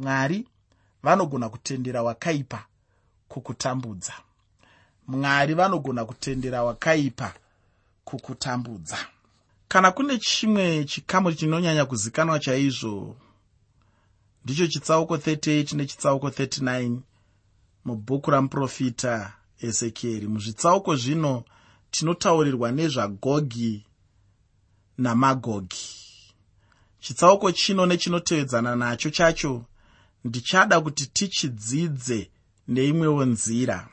mwari vanogona kutendera wakaipa kukutambudza. Mwari vanogona kutendera wakaipa kukutambudza. Kana kune chimwe chikamu chinonyanya kuzikanwa chaizvo ndicho chitsauko 38 nechitsauko 39 mubhuku ramuprofita ezekieri muzvitsauko zvino tinotaurirwa nezvagogi namagogi. Chitsauko chino nechinotevedzana nacho chacho ndichada kuti tichidzidze neimwewo nzira.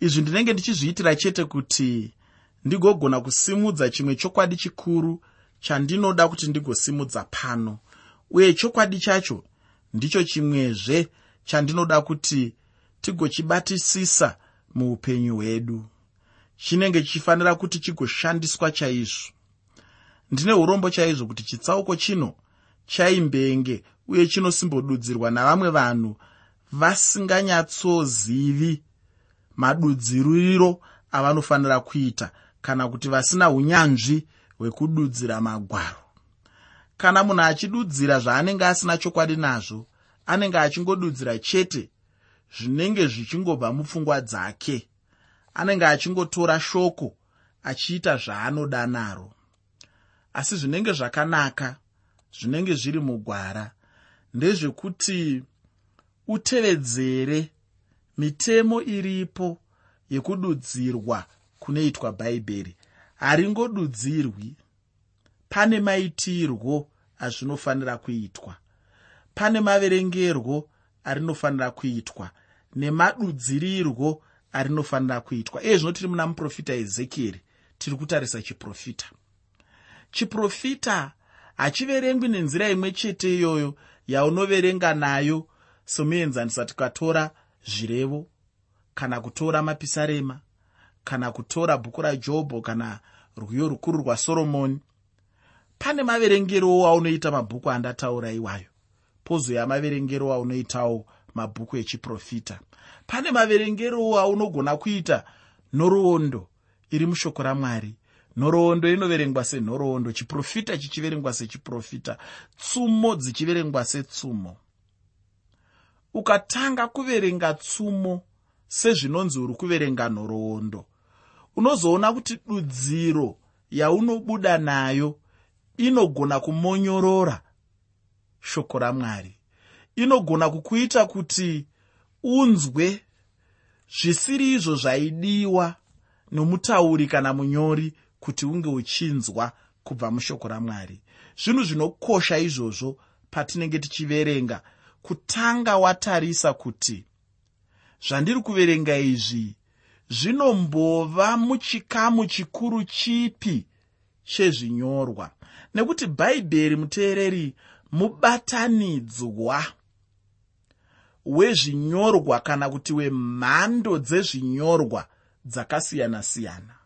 Izvi ndinenge ndichizviitira chete kuti ndigogona kusimudza chimwe chokwadi chikuru chandinoda kuti ndigosimudza pano uye chokwadi chacho ndicho chimwezve chandinoda kuti tigochibatisisa muupenyu hwedu. Chinenge chichifanira kuti chigoshandiswa chaizvo. Ndine urombo chaizvo kuti chitsauko chino chaimbenge uye chinosimbodudzirwa navamwe vanhu vasinganyatsozivi madudziriro avanofanira kuita kana kuti vasina unyanzvi hwekududzira magwaro. Kana munhu achidudzira zvaanenge asina chokwadi nazvo anenge achingodudzira chete zvinenge zvichingobva mupfungwa dzake anenge achingotora shoko achiita zvaanoda naro. Asi zvinenge zvakanaka zvinenge zviri mugwara ndezvekuti utevedzere mitemo iripo yekududzirwa kunoitwa bhaibheri. Haringodudzirwi. Pane maitirwo azvinofanira kuitwa. Pane maverengerwo arinofanira kuitwa. Nemadudzirirwo arinofanira kuitwa. Iye zvino tiri muna muprofita ezekieri tiri kutarisa chiprofita. Chiprofita hachiverengwi nenzira imwe chete iyoyo yaunoverenga nayo somuenzanisa tikatora zvirevo kana kutora mapisarema kana kutora bhuku rajobho kana rwiyo rukuru rwasoromoni pane maverengerowo aunoita mabhuku andataura iwayo. Pozoya maverengerowo aunoitawo mabhuku echiprofita. Pane maverengerowo aunogona kuita nhoroondo iri mushoko ramwari nhoroondo inoverengwa senhoroondo chiprofita chichiverengwa sechiprofita tsumo dzichiverengwa setsumo. Ukatanga kuverenga tsumo sezvinonzi uri kuverenga nhoroondo unozoona kuti dudziro yaunobuda nayo inogona kumonyorora shoko ramwari. Inogona kukuita kuti unzwe zvisiri izvo zvaidiwa nomutauri kana munyori kuti unge uchinzwa kubva mushoko ramwari. Zvinhu zvinokosha izvozvo patinenge tichiverenga kutanga watarisa kuti zvandiri kuverenga izvi zvinombova muchikamu chikuru chipi chezvinyorwa. Nekuti bhaibheri muteereri mubatanidzwa wezvinyorwa kana kuti wemhando dzezvinyorwa dzakasiyana-siyana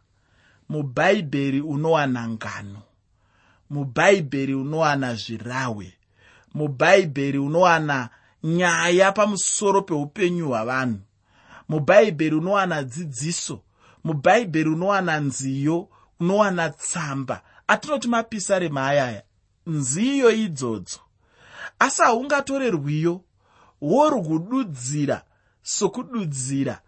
mubhaibheri unowana ngano mubhaibheri unowana zvirahwe mubhaibheri unowana nyaya pamusoro peupenyu hwavanhu mubhaibheri unowana dzidziso mubhaibheri unowana nziyo unowana tsamba. Atinoti mapisarema ayaya nziyo idzodzo. Asi haungatore rwiyo worwududzira sokududzira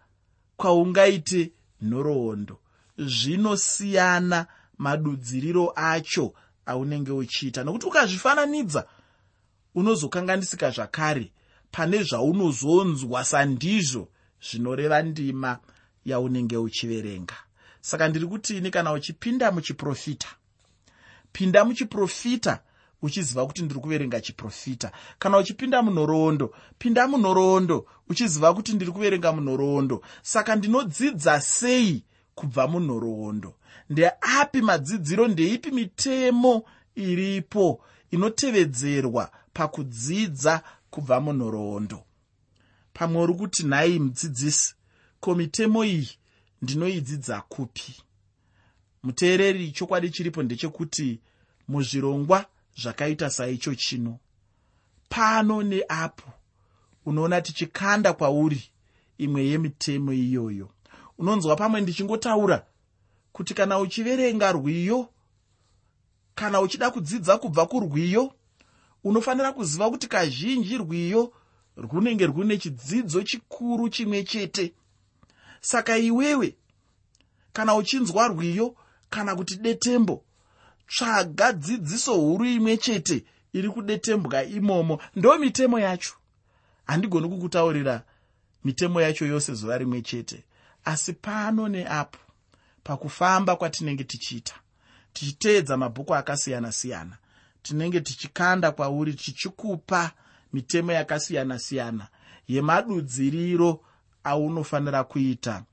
kwaungaite nhoroondo zvinosiyana madudziriro acho aunenge uchiita. Nokuti ukazvifananidza unozokanganisika zvakare. Pane zvaunozonzwa sandizvo zvinoreva ndima yaunenge uchiverenga. Saka ndiri kutini kana uchipinda muchiprofita? Pinda muchiprofita uchiziva kuti ndiri kuverenga chiprofita. Kana uchipinda munhoroondo pinda munhoroondo uchiziva kuti ndiri kuverenga munhoroondo. Saka ndinodzidza sei kubva munhoroondo. Ndeapi madzidziro ndeipi mitemo iripo inotevedzerwa pakudzidza kubva munhoroondo. Pamwe uri kuti nhai mudzidzisi ko mitemo iyi ndinoidzidza kupi? Muteereri chokwadi chiripo ndechekuti muzvirongwa zvakaita saicho chino. Pano neapo unoona tichikanda kwauri imwe yemitemo iyoyo unonzwa pamwe ndichingotaura kuti kana uchiverenga rwiyo kana uchida kudzidza kubva kurwiyo unofanira kuziva kuti kazhinji rwiyo runenge rune chidzidzo chikuru chimwe chete. Saka iwewe kana uchinzwa rwiyo kana kuti detembo tsvaga dzidziso huru imwe chete iri kudetembwa imomo. Ndo mitemo yacho. Handigoni kukutaurira mitemo yacho yose zuva rimwe chete asi pano neapo pakufamba kwatinenge tichiita tichiteedza mabhuku akasiyana-siyana tinenge tichikanda kwauri tichikupa mitemo yakasiyana-siyana yemadudziriro aunofanira kuita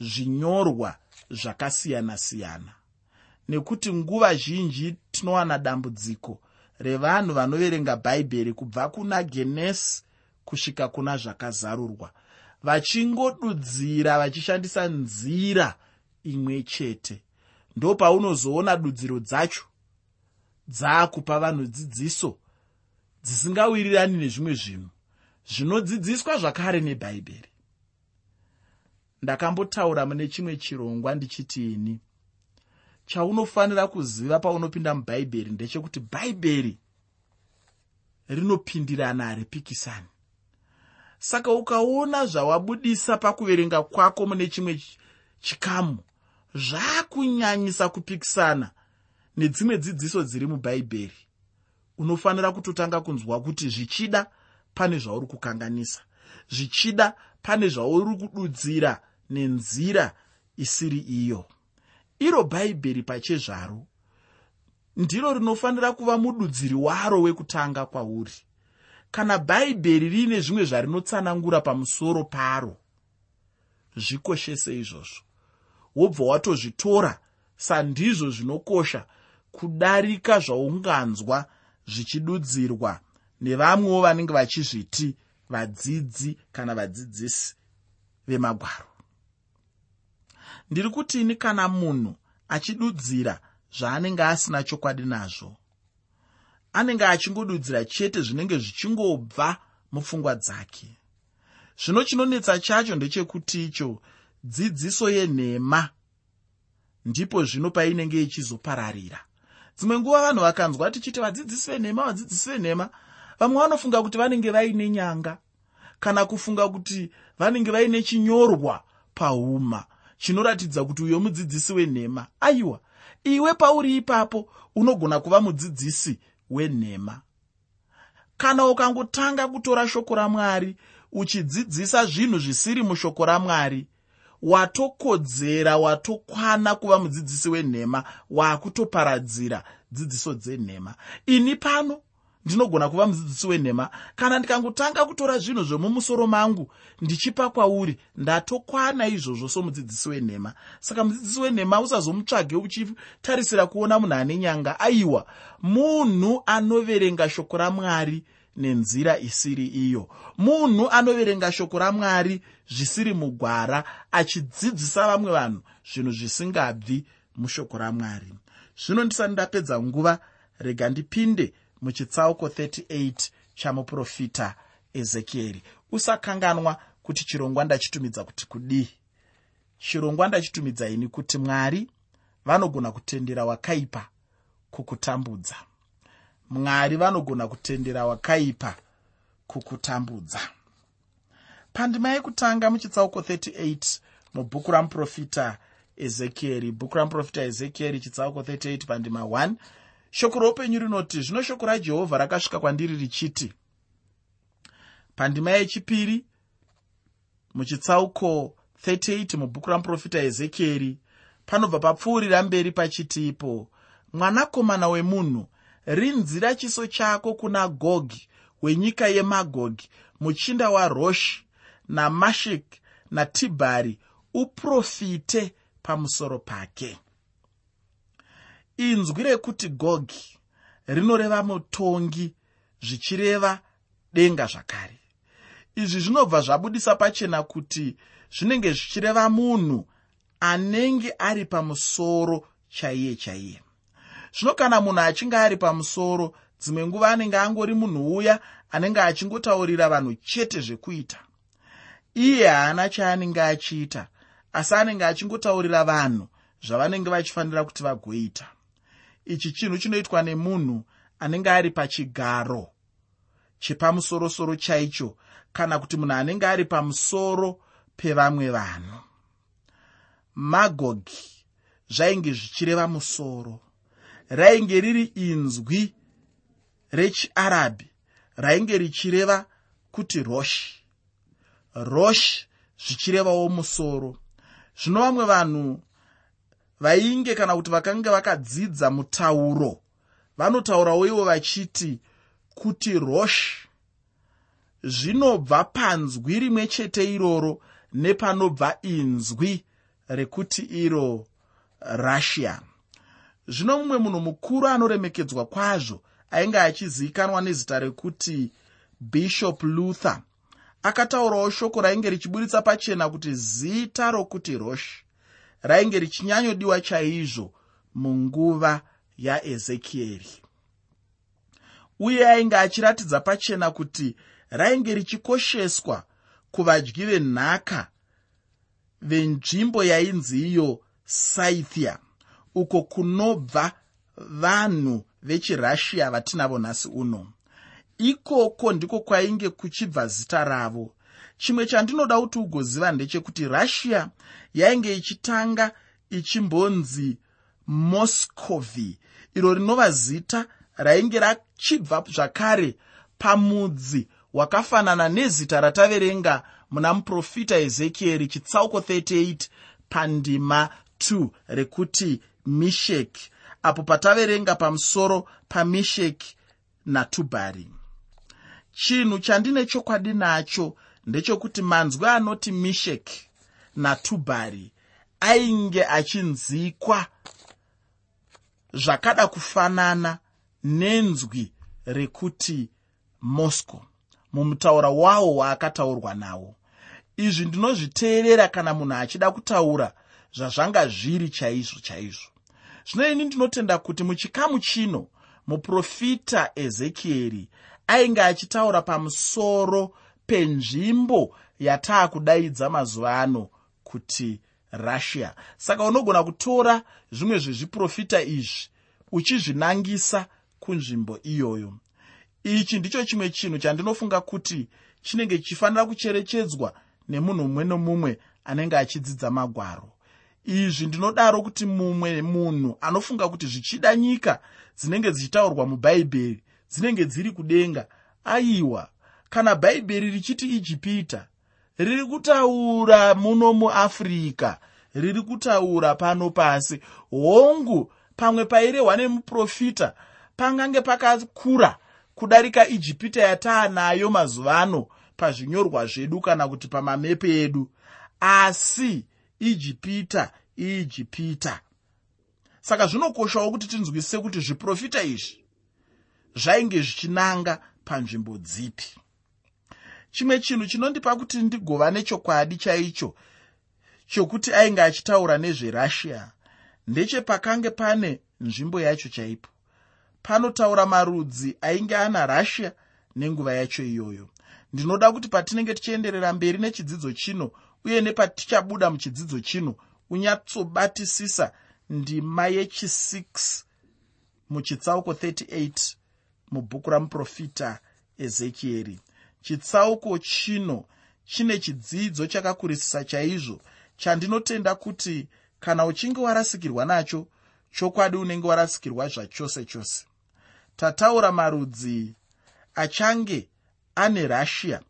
zvinyorwa zvakasiyana-siyana. Nekuti nguva zhinji tinowana dambudziko revanhu vanoverenga bhaibheri kubva kuna genesi kusvika kuna zvakazarurwa vachingodudzira vachishandisa nzira imwe chete. Ndo paunozoona dudziro dzacho dzaakupa vanhu dzidziso dzisingawirirani nezvimwe zvinhu zvinodzidziswa zvakare nebhaibheri ndakambotaura mune chimwe chirongwa ndichitiini chaunofanira kuziva paunopinda mubhaibheri ndechekuti bhaibheri rinopindirana haripikisani saka ukaona zvawabudisa pakuverenga kwako mune chimwe chikamu zvaakunyanyisa kupikisana nedzimwe dzidziso dziri mubhaibheri unofanira kutotanga kunzwa kuti zvichida pane zvauri kukanganisa zvichida pane zvauri kududzira nenzira isiri iyo. Iro bhaibheri pachezvaro ndiro rinofanira kuva mududziri waro wekutanga kwauri kana bhaibheri riine zvimwe zvarinotsanangura pamusoro paro zvikoshese izvozvo. Wobva watozvitora sandizvo zvinokosha kudarika zvaunganzwa zvichidudzirwa nevamwewo vanenge vachizviti vadzidzi kana vadzidzisi vemagwaro. Ndiri kutini kana munhu achidudzira zvaanenge asina chokwadi nazvo anenge achingodudzira chete zvinenge zvichingobva mupfungwa dzake. Zvino chinonetsa chacho ndechekuti icho dzidziso yenhema ndipo zvino painenge ichizopararira. Dzimwe nguva vanhu vakanzwa tichiti vadzidzisi venhema vadzidzisi venhema vamwe vanofunga kuti vanenge vaine nyanga kana kufunga kuti vanenge vaine chinyorwa pahuma chinoratidza kuti uyo mudzidzisi wenhema. Aiwa iwe pauri ipapo unogona kuva mudzidzisi wenhema. Kana ukangotanga kutora shoko ramwari uchidzidzisa zvinhu zvisiri mushoko ramwari watokodzera watokwana kuva mudzidzisi wenhema waakutoparadzira dzidziso dzenhema. Ini pano ndinogona kuva mudzidzisi wenhema. Kana ndikangotanga kutora zvinhu zvemumusoro mangu ndichipa kwauri ndatokwana izvozvo somudzidzisi wenhema. Saka mudzidzisi wenhema usazomutsvage uchitarisira kuona munhu ane nyanga. Aiwa munhu anoverenga shoko ramwari nenzira isiri iyo. Munhu anoverenga shoko ramwari zvisiri mugwara achidzidzisa vamwe vanhu zvinhu zvisingabvi mushoko ramwari. Zvino ndisati ndapedza nguva rega ndipinde muchitsauko 38 chamuprofita ezekieri usakanganwa kuti chirongwa ndachitumidza kuti kudii. Chirongwa ndachitumidza ini kuti mwari vanogona kutendera wakaipa kukutambudza. Mwari vanogona kutendera wakaipa kukutambudza. Pandima yekutanga muchitsauko 38 mubhuku ramuprofita ezekieri bhuku ramuprofita ezekieri chitsauko 38 pandima 1 shoko roupenyu rinoti zvino shoko rajehovha rakasvika kwandiri richiti pandima yechipiri muchitsauko 38 mubhuku ramuprofita ezekieri panobva papfuurira mberi pachitipo mwanakomana wemunhu rinzira chiso chako kuna gogi wenyika yemagogi muchinda waroshi namashik natibhari uprofite pamusoro pake inzwi rekuti gogi rinoreva mutongi zvichireva denga zvakare. Izvi zvinobva zvabudisa pachena kuti zvinenge zvichireva munhu anenge ari pamusoro chaiye chaiye. Zvino kana munhu achinge ari pamusoro dzimwe nguva anenge angori munhu uya anenge achingotaurira vanhu chete zvekuita. Iye haana chaanenge achiita asi anenge achingotaurira vanhu zvavanenge vachifanira kuti vagoita ichi chinhu chinoitwa nemunhu anenge ari pachigaro chepamusorosoro chaicho kana kuti munhu anenge ari pamusoro pevamwe vanhu. Magogi zvainge zvichireva musoro. Rainge riri inzwi rechiarabhi rainge richireva kuti roshi. Roshi zvichirevawo musoro. Zvino vamwe vanhu vainge kana kuti vakanga vakadzidza mutauro vanotaurawo ivo vachiti kuti roshi zvinobva panzwi rimwe chete iroro nepanobva inzwi rekuti iro russia. Zvino mumwe munhu mukuru anoremekedzwa kwazvo ainge achizivikanwa nezita rekuti bishop luther akataurawo shoko rainge richiburitsa pachena kuti zita rokuti rosh rainge richinyanyodiwa chaizvo munguva yaezekieri uye ainge achiratidza pachena kuti rainge richikosheswa kuvadyi venhaka venzvimbo yainzi iyo scythia uko kunobva vanhu vechirussia vatinavo nhasi uno. Ikoko ndiko kwainge kuchibva zita ravo chimwe chandinoda kuti ugoziva ndechekuti russia yainge ichitanga ichimbonzi moscovy iro rinova zita rainge rachibva zvakare pamudzi hwakafanana nezita rataverenga muna muprofita ezekieri chitsauko 38 pandima 2 rekuti mishek apo pataverenga pamusoro pamishek natubhari chinhu chandine chokwadi nacho ndechekuti manzwi anoti mishek natubhari ainge achinzikwa zvakada kufanana nenzwi rekuti moscow mumutaura wawo waakataurwa nawo. Izvi ndinozviteerera kana munhu achida kutaura zvazvanga zviri chaizvo chaizvo. Zvino ini ndinotenda kuti muchikamu chino muprofita ezekieri ainge achitaura pamusoro penzvimbo yataakudaidza mazuva ano kuti russia. Saka unogona kutora zvimwe zvezviprofita izvi uchizvinangisa kunzvimbo iyoyo. Ichi ndicho chimwe chinhu chandinofunga kuti chinenge chichifanira kucherechedzwa nemunhu mumwe nomumwe anenge achidzidza magwaro. Izvi ndinodaro kuti mumwe munhu anofunga kuti zvichida nyika dzinenge dzichitaurwa mubhaibheri dzinenge dziri kudenga aiwa kana bhaibheri richiti ijipita riri kutaura muno muafrica riri kutaura pano pasi. Hongu pamwe pairehwa nemuprofita pangange pakakura kudarika ijipita yataanayo mazuva ano pazvinyorwa zvedu kana kuti pamamepe edu. Asi ijipita ijipita. Saka zvinokoshawo kuti tinzwisise kuti zviprofita izvi zvainge zvichinanga panzvimbo dzipi chimwe chinhu chinondipa kuti ndigova nechokwadi chaicho chokuti ainge achitaura nezverussia ndechepakange pane nzvimbo yacho chaipo. Panotaura marudzi ainge ana russia nenguva yacho iyoyo. Ndinoda kuti patinenge tichienderera mberi nechidzidzo chino uye nepatichabuda muchidzidzo chino unyatsobatisisa ndima yechi6 muchitsauko 38 mubhuku ramuprofita ezekieri chitsauko chino chine chidzidzo chakakurisisa chaizvo chandinotenda kuti kana uchinge warasikirwa nacho chokwadi unenge warasikirwa zvachose chose. Tataura marudzi achange ane russia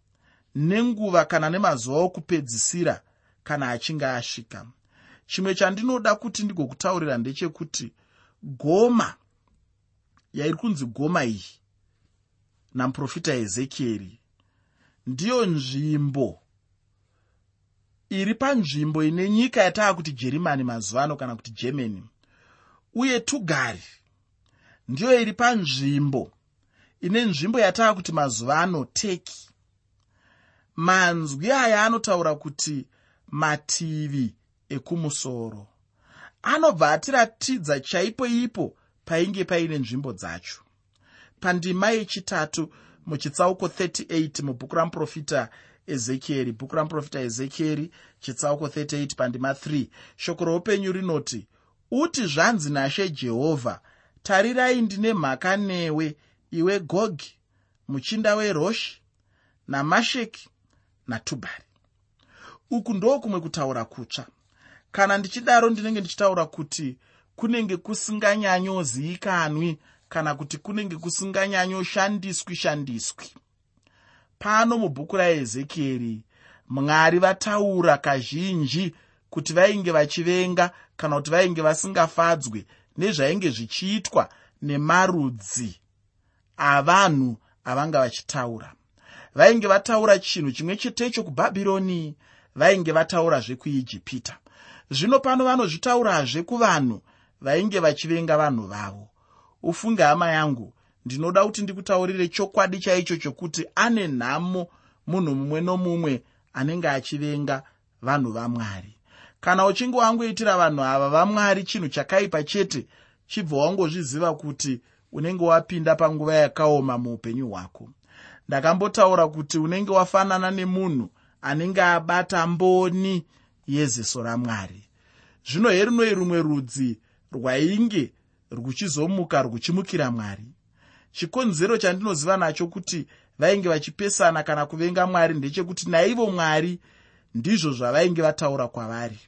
nenguva kana nemazuva okupedzisira kana achinge asvika. Chimwe chandinoda kuti ndigokutaurira ndechekuti goma yairi kunzi goma iyi namuprofita ezekieri ndiyo nzvimbo iri panzvimbo ine nyika yataa kuti jerimani mazuva ano kana kuti germany uye tugari ndiyo iri panzvimbo ine nzvimbo yataa kuti mazuva ano teki manzwi aya anotaura kuti mativi ekumusoro. Anobva atiratidza chaipo ipo painge paine nzvimbo dzacho. Pandima yechitatu muchitsauko 38 mubhuku ramuprofita ezekieri. Bhuku ramuprofita ezekieri chitsauko 38 pandima 3 shoko roupenyu rinoti uti zvanzi nashe jehovha tarirai ndine mhaka newe iwe gogi muchinda weroshi namasheki natubhari. Uku ndo kumwe kutaura kutsva. Kana ndichidaro ndinenge ndichitaura kuti kunenge kusinganyanyozivikanwi kana kuti kunenge kusinganyanyoshandiswi shandiswi. Pano mubhuku raezekieri mwari vataura kazhinji kuti vainge vachivenga kana kuti vainge vasingafadzwe nezvainge zvichiitwa nemarudzi avanhu avanga vachitaura. Vainge vataura chinhu chimwe chetecho kubhabhironi vainge vataurazve kuijipita. Zvino pano vanozvitaurazve kuvanhu vainge vachivenga vanhu vavo ufunge hama yangu ndinoda kuti ndikutaurire chokwadi chaicho chokuti ane nhamo munhu mumwe nomumwe anenge achivenga vanhu vamwari. Kana uchinge wangoitira vanhu ava vamwari chinhu chakaipa chete chibva wangozviziva kuti unenge wapinda panguva yakaoma muupenyu hwako. Ndakambotaura kuti unenge wafanana nemunhu anenge abata mboni yeziso ramwari. Zvino herunoi rumwe rudzi rwainge ruchizomuka ruchimukira mwari. Chikonzero chandinoziva nacho kuti vainge vachipesana kana kuvenga mwari ndechekuti naivo mwari ndizvo zvavainge vataura kwavari.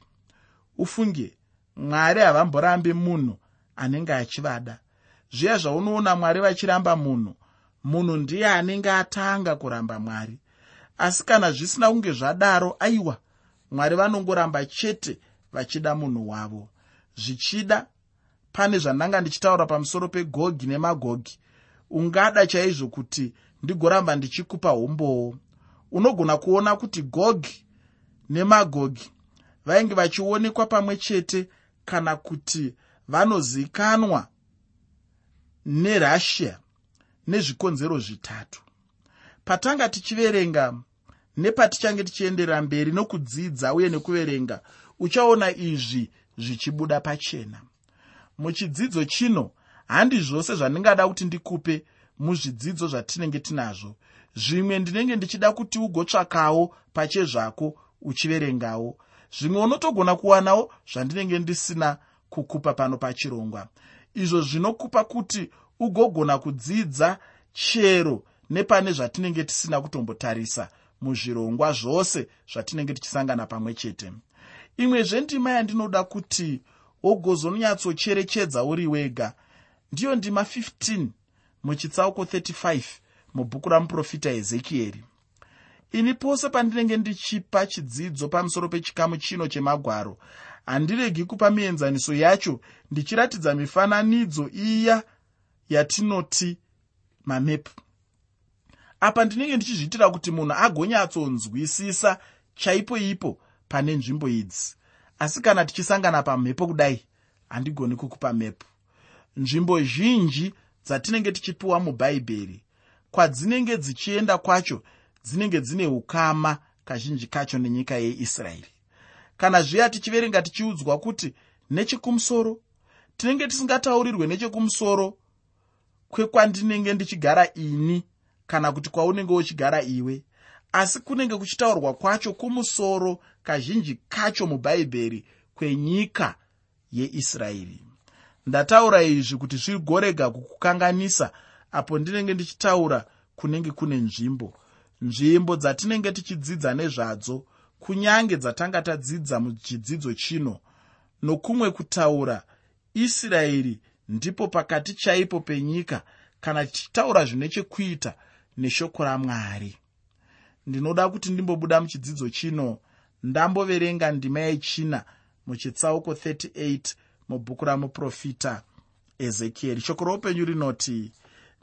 Ufunge mwari havamborambi munhu anenge achivada. Zviya zvaunoona mwari vachiramba munhu munhu ndiye anenge atanga kuramba mwari. Asi kana zvisina kunge zvadaro aiwa mwari vanongoramba chete vachida munhu wavo. Zvichida pane zvandanga ndichitaura pamusoro pegogi nemagogi. Ungada chaizvo kuti ndigoramba ndichikupa hombowo. Unogona kuona kuti gogi nemagogi vainge vachionekwa pamwe chete kana kuti vanozikanwa nerussia nezvikonzero zvitatu. Patanga tichiverenga nepatichange tichienderera mberi nokudzidza uye nekuverenga uchaona izvi zvichibuda pachena muchidzidzo chino handi zvose zvandingada kuti ndikupe muzvidzidzo zvatinenge tinazvo. Zvimwe ndinenge ndichida kuti ugotsvakawo pachezvako uchiverengawo. Zvimwe unotogona kuwanawo zvandinenge ndisina kukupa pano pachirongwa. Izvo zvinokupa kuti ugogona kudzidza chero nepane zvatinenge tisina kutombotarisa muzvirongwa zvose zvatinenge tichisangana pamwe chete. Imwezve ndima yandinoda kuti wogozonyatsocherechedza uri wega. Ndiyo ndima 15 muchitsauko 35 mubhuku ramuprofita ezekieri ini pose pandinenge ndichipa chidzidzo pamusoro pechikamu chino chemagwaro handiregi kupa mienzaniso yacho ndichiratidza mifananidzo iya yatinoti mamepu. Apa ndinenge ndichizviitira kuti munhu agonyatsonzwisisa chaipo ipo pane nzvimbo idzi asi kana tichisangana pamhepo kudai handigoni kukupa mepu nzvimbo zhinji dzatinenge tichipiwa mubhaibheri kwadzinenge dzichienda kwacho dzinenge dzine ukama kazhinji kacho nenyika yeisraeri. Kana zviya tichiverenga tichiudzwa kuti nechekumusoro? Tinenge tisingataurirwe nechekumusoro kwekwandinenge ndichigara ini kana kuti kwaunenge uchigara iwe. Asi kunenge kuchitaurwa kwacho kumusoro kazhinji kacho mubhaibheri kwenyika yeisraeri. Ndataura izvi kuti zvigorega kukukanganisa apo ndinenge ndichitaura kunenge kune nzvimbo. Nzvimbo dzatinenge tichidzidza nezvadzo kunyange dzatanga tadzidza muchidzidzo chino. Nokumwe kutaura israeri ndipo pakati chaipo penyika kana tichitaura zvine chekuita neshoko ramwari. Ndinoda kuti ndimbobuda muchidzidzo chino ndamboverenga ndima yechina muchitsauko 38 mubhuku ramuprofita ezekieri shoko roupenyu rinoti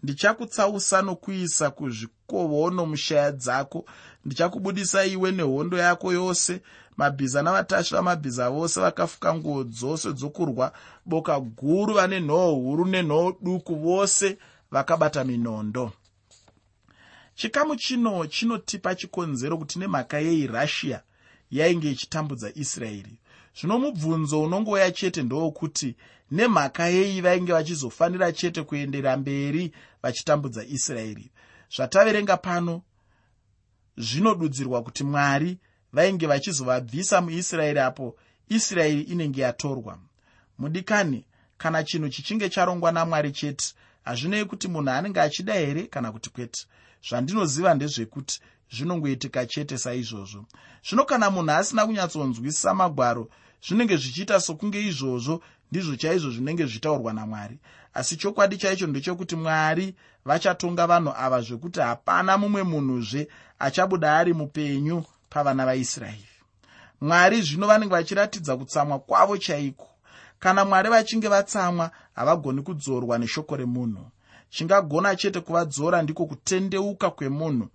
ndichakutsausa nokuisa kuzvikovono mushaya dzako. Ndichakubudisa iwe nehondo yako yose. Mabhiza navatasvi vamabhiza vose vakafuka nguo dzose dzokurwa. Boka guru vane nhoo huru nenhoo duku vose vakabata minondo. Chikamu chino chinotipa chikonzero kuti nemhaka yei russia yainge ichitambudza israeri. Zvino mubvunzo unongouya chete ndowokuti nemhaka yei vainge vachizofanira chete kuendera mberi vachitambudza israeri. Zvataverenga pano zvinodudzirwa kuti mwari vainge vachizovabvisa muisraeri apo israeri inenge yatorwa. Mudikani kana chinhu chichinge charongwa namwari chete hazvinei kuti munhu anenge achida here kana kuti kwete? Zvandinoziva ndezvekuti zvinongoitika chete saizvozvo. Zvino kana munhu asina kunyatsonzwisisa magwaro zvinenge zvichiita sokunge izvozvo ndizvo chaizvo zvinenge zvitaurwa namwari. Asi chokwadi chaicho ndechekuti mwari vachatonga vanhu ava zvekuti hapana mumwe munhuzve achabuda ari mupenyu pavana vaisraeri. Mwari zvino vanenge vachiratidza kutsamwa kwavo chaiko? Kana mwari vachinge vatsamwa havagoni kudzorwa neshoko remunhu. Chingagona chete kuvadzora ndiko kutendeuka kwemunhu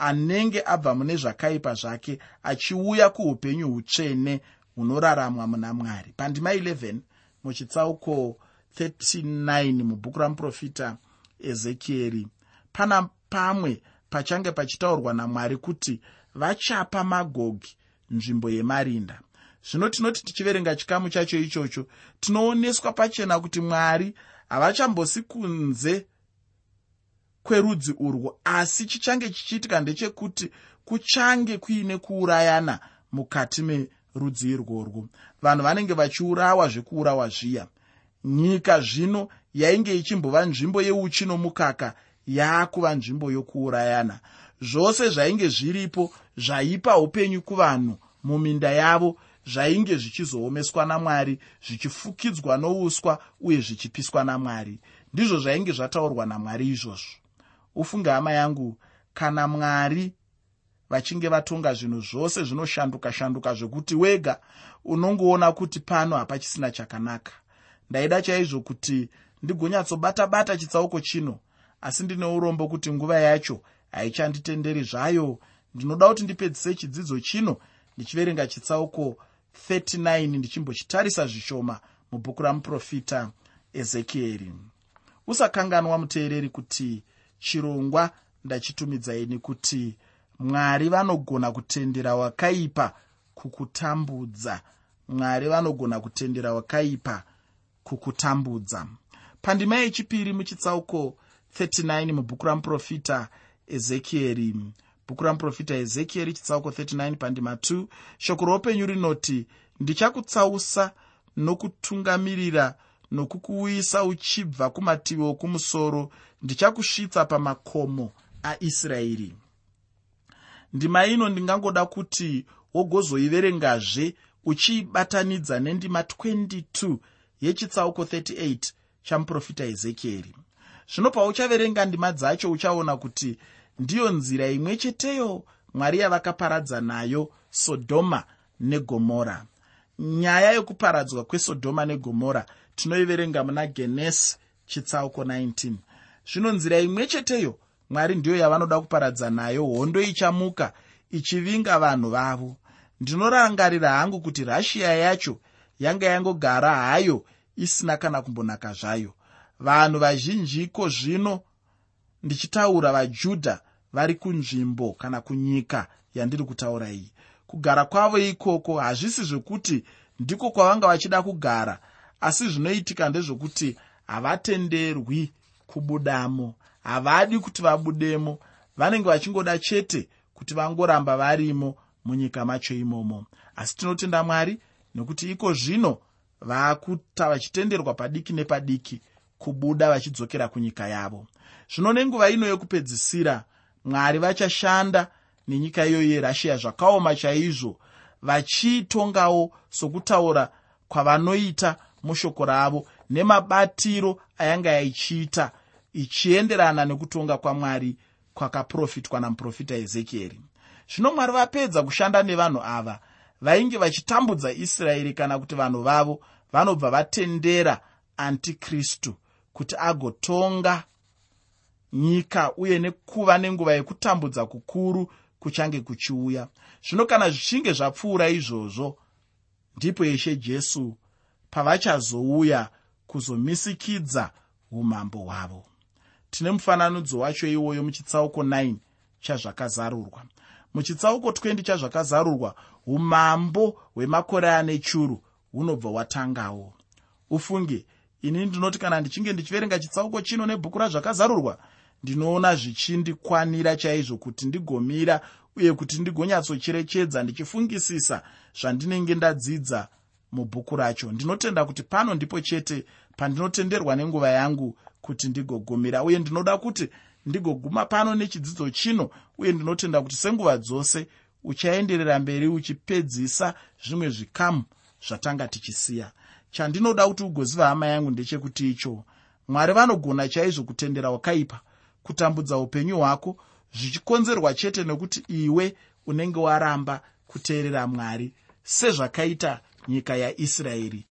anenge abva mune zvakaipa zvake achiuya kuupenyu hutsvene hunoraramwa muna mwari. Pandima 11 muchitsauko 39 mubhuku ramuprofita ezekieri pana pamwe pachange pachitaurwa namwari kuti vachapa magogi nzvimbo yemarinda. Zvino tinoti tichiverenga chikamu chacho ichocho tinooneswa pachena kuti mwari havachambosi kunze kwerudzi urwo asi chichange chichiitika ndechekuti kuchange kuine kuurayana mukati merudzi irworwo vanhu vanenge vachiurawa zvekuurawa zviya. Nyika zvino yainge ichimbova nzvimbo yeuchi nomukaka yaakuva nzvimbo yokuurayana. Zvose zvainge zviripo zvaipa upenyu kuvanhu muminda yavo zvainge zvichizoomeswa namwari zvichifukidzwa nouswa uye zvichipiswa namwari. Ndizvo zvainge zvataurwa namwari izvozvo ufunge hama yangu kana mwari vachinge vatonga zvinhu zvose zvinoshanduka shanduka zvekuti wega unongoona kuti pano hapachisina chakanaka. Ndaida chaizvo kuti ndigonyatsobata bata chitsauko chino asi ndine urombo kuti nguva yacho haichanditenderi zvayo. Ndinoda kuti ndipedzise chidzidzo chino ndichiverenga chitsauko 39 ndichimbochitarisa zvishoma mubhuku ramuprofita ezekieri usakanganwa muteereri kuti chirongwa ndachitumidzaini kuti mwari vanogona kutendera wakaipa kukutambudza. Mwari vanogona kutendera wakaipa kukutambudza. Pandima yechipiri muchitsauko 39 mubhuku ramuprofita ezekieri. Bhuku ramuprofita ezekieri chitsauko 39 pandima 2 shoko roupenyu rinoti ndichakutsausa nokutungamirira nokukuuyisa uchibva kumativi okumusoro ndichakusvitsa pamakomo aisraeri. Ndima ino ndingangoda kuti wogozoiverengazve uchiibatanidza nendima 22 yechitsauko 38 chamuprofita ezekieri. Zvino pauchaverenga ndima dzacho uchaona kuti ndiyo nzira imwe cheteyo mwari yavakaparadza nayo sodhoma negomora. Nyaya yokuparadzwa kwesodhoma negomora tinoiverenga muna genesi chitsauko 19 zvino nzira imwe cheteyo mwari ndiyo yavanoda kuparadza nayo hondo ichamuka ichivinga vanhu vavo. Ndinorangarira hangu kuti rashiya yacho yanga yangogara hayo isina kana kumbonaka zvayo. Vanhu vazhinjiko zvino ndichitaura vajudha vari kunzvimbo kana kunyika yandiri kutaura iyi. Kugara kwavo ikoko hazvisi zvekuti ndiko kwavanga vachida kugara asi zvinoitika ndezvokuti havatenderwi kubudamo. Havadi kuti vabudemo. Vanenge vachingoda chete kuti vangoramba varimo munyika macho imomo. Asi tinotenda mwari nekuti iko zvino vaakuta vachitenderwa padiki nepadiki kubuda vachidzokera kunyika yavo. Zvino nenguva ino yokupedzisira mwari vachashanda nenyika iyoyo yerussia zvakaoma chaizvo vachiitongawo sokutaura kwavanoita mushoko ravo nemabatiro ayanga yaichiita ichienderana nekutonga kwamwari kwakaprofitwa namuprofita ezekieri zvino mwari vapedza kushanda nevanhu ava vainge vachitambudza israeri kana kuti vanhu vavo vanobva vatendera antikristu kuti agotonga nyika uye nekuva nenguva yekutambudza kukuru kuchange kuchiuya. Zvino kana zvichinge zvapfuura izvozvo ndipo ishe jesu pavachazouya kuzomisikidza umambo hwavo. Tine mufananidzo wacho iwoyo muchitsauko 9 chazvakazarurwa. Muchitsauko 20 chazvakazarurwa umambo hwemakore ane churu hunobva hwatangawo ufunge ini ndinoti kana ndichinge ndichiverenga chitsauko chino nebhuku razvakazarurwa ndinoona zvichindikwanira chaizvo kuti ndigomira uye kuti ndigonyatsocherechedza ndichifungisisa zvandinenge ndadzidza mubhuku racho. Ndinotenda kuti pano ndipo chete pandinotenderwa nenguva yangu kuti ndigogumira uye ndinoda kuti ndigoguma pano nechidzidzo chino uye ndinotenda kuti senguva dzose uchaenderera mberi uchipedzisa zvimwe zvikamu zvatanga tichisiya. Chandinoda kuti ugoziva hama yangu ndechekuti icho mwari vanogona chaizvo kutendera wakaipa kutambudza upenyu hwako zvichikonzerwa chete nekuti iwe unenge waramba kuteerera mwari. Sezvakaita nyika yaisraeri